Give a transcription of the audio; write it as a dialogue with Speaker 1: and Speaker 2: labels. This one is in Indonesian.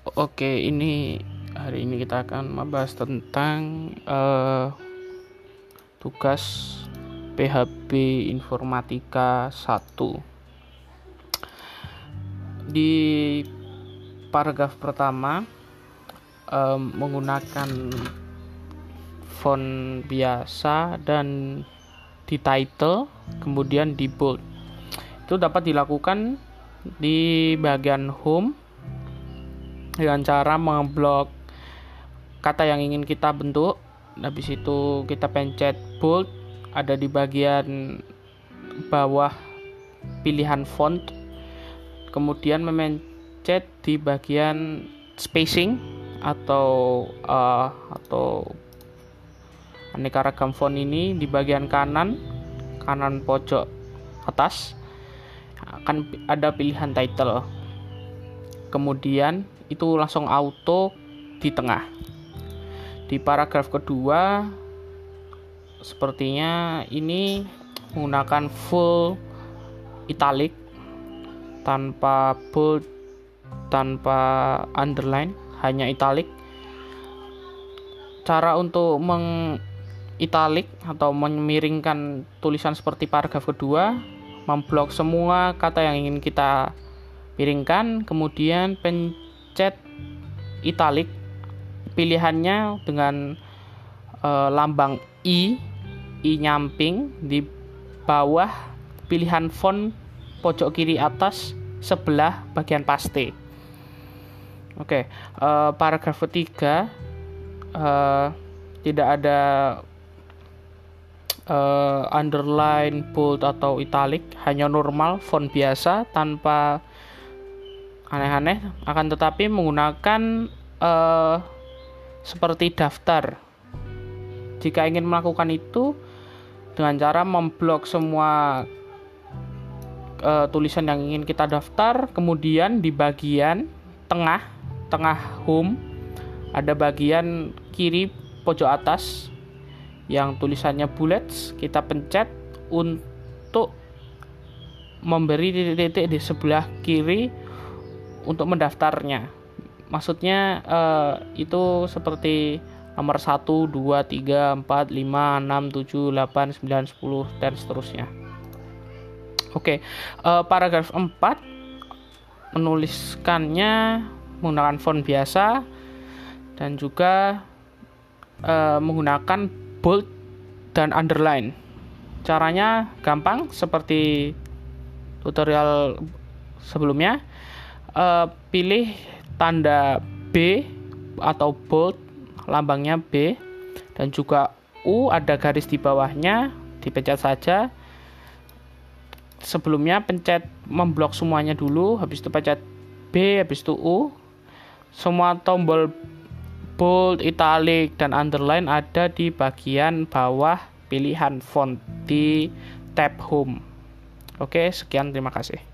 Speaker 1: Oke, ini hari ini kita akan membahas tentang uh, tugas PHB Informatika 1. Di paragraf pertama um, menggunakan font biasa dan di title kemudian di bold. Itu dapat dilakukan di bagian home dengan cara mengeblok kata yang ingin kita bentuk. Habis itu kita pencet bold ada di bagian bawah pilihan font. Kemudian memencet di bagian spacing atau uh, atau aneka ragam font ini di bagian kanan kanan pojok atas akan ada pilihan title. Kemudian itu langsung auto di tengah. Di paragraf kedua sepertinya ini menggunakan full italic tanpa bold tanpa underline hanya italic cara untuk meng italic atau memiringkan tulisan seperti paragraf kedua memblok semua kata yang ingin kita piringkan kemudian pen cat italic. Pilihannya dengan uh, lambang i i nyamping. Di bawah pilihan font pojok kiri atas sebelah bagian paste. Oke okay, uh, eh, paragraf ketiga uh, tidak ada uh, underline bold atau italic. Hanya normal font biasa tanpa aneh-aneh. Akan tetapi menggunakan uh, seperti daftar. Jika ingin melakukan itu dengan cara memblok semua uh, tulisan yang ingin kita daftar kemudian di bagian tengah tengah home ada bagian kiri pojok atas yang tulisannya bullets kita pencet untuk memberi titik-titik di sebelah kiri untuk mendaftarnya. Maksudnya uh, itu seperti nomor 1, 2, 3, 4, 5, 6, 7, 8, 9, 10 dan seterusnya. Oke, okay. uh, eh, paragraf 4 menuliskannya menggunakan font biasa dan juga uh, menggunakan bold dan underline. Caranya gampang seperti tutorial sebelumnya uh, pilih tanda B atau bold lambangnya B. Dan juga U ada garis di bawahnya dipencet saja. Sebelumnya pencet memblok semuanya dulu habis itu pencet B habis itu U. Semua tombol bold, italic dan underline ada di bagian bawah pilihan font di tab home. Oke sekian terima kasih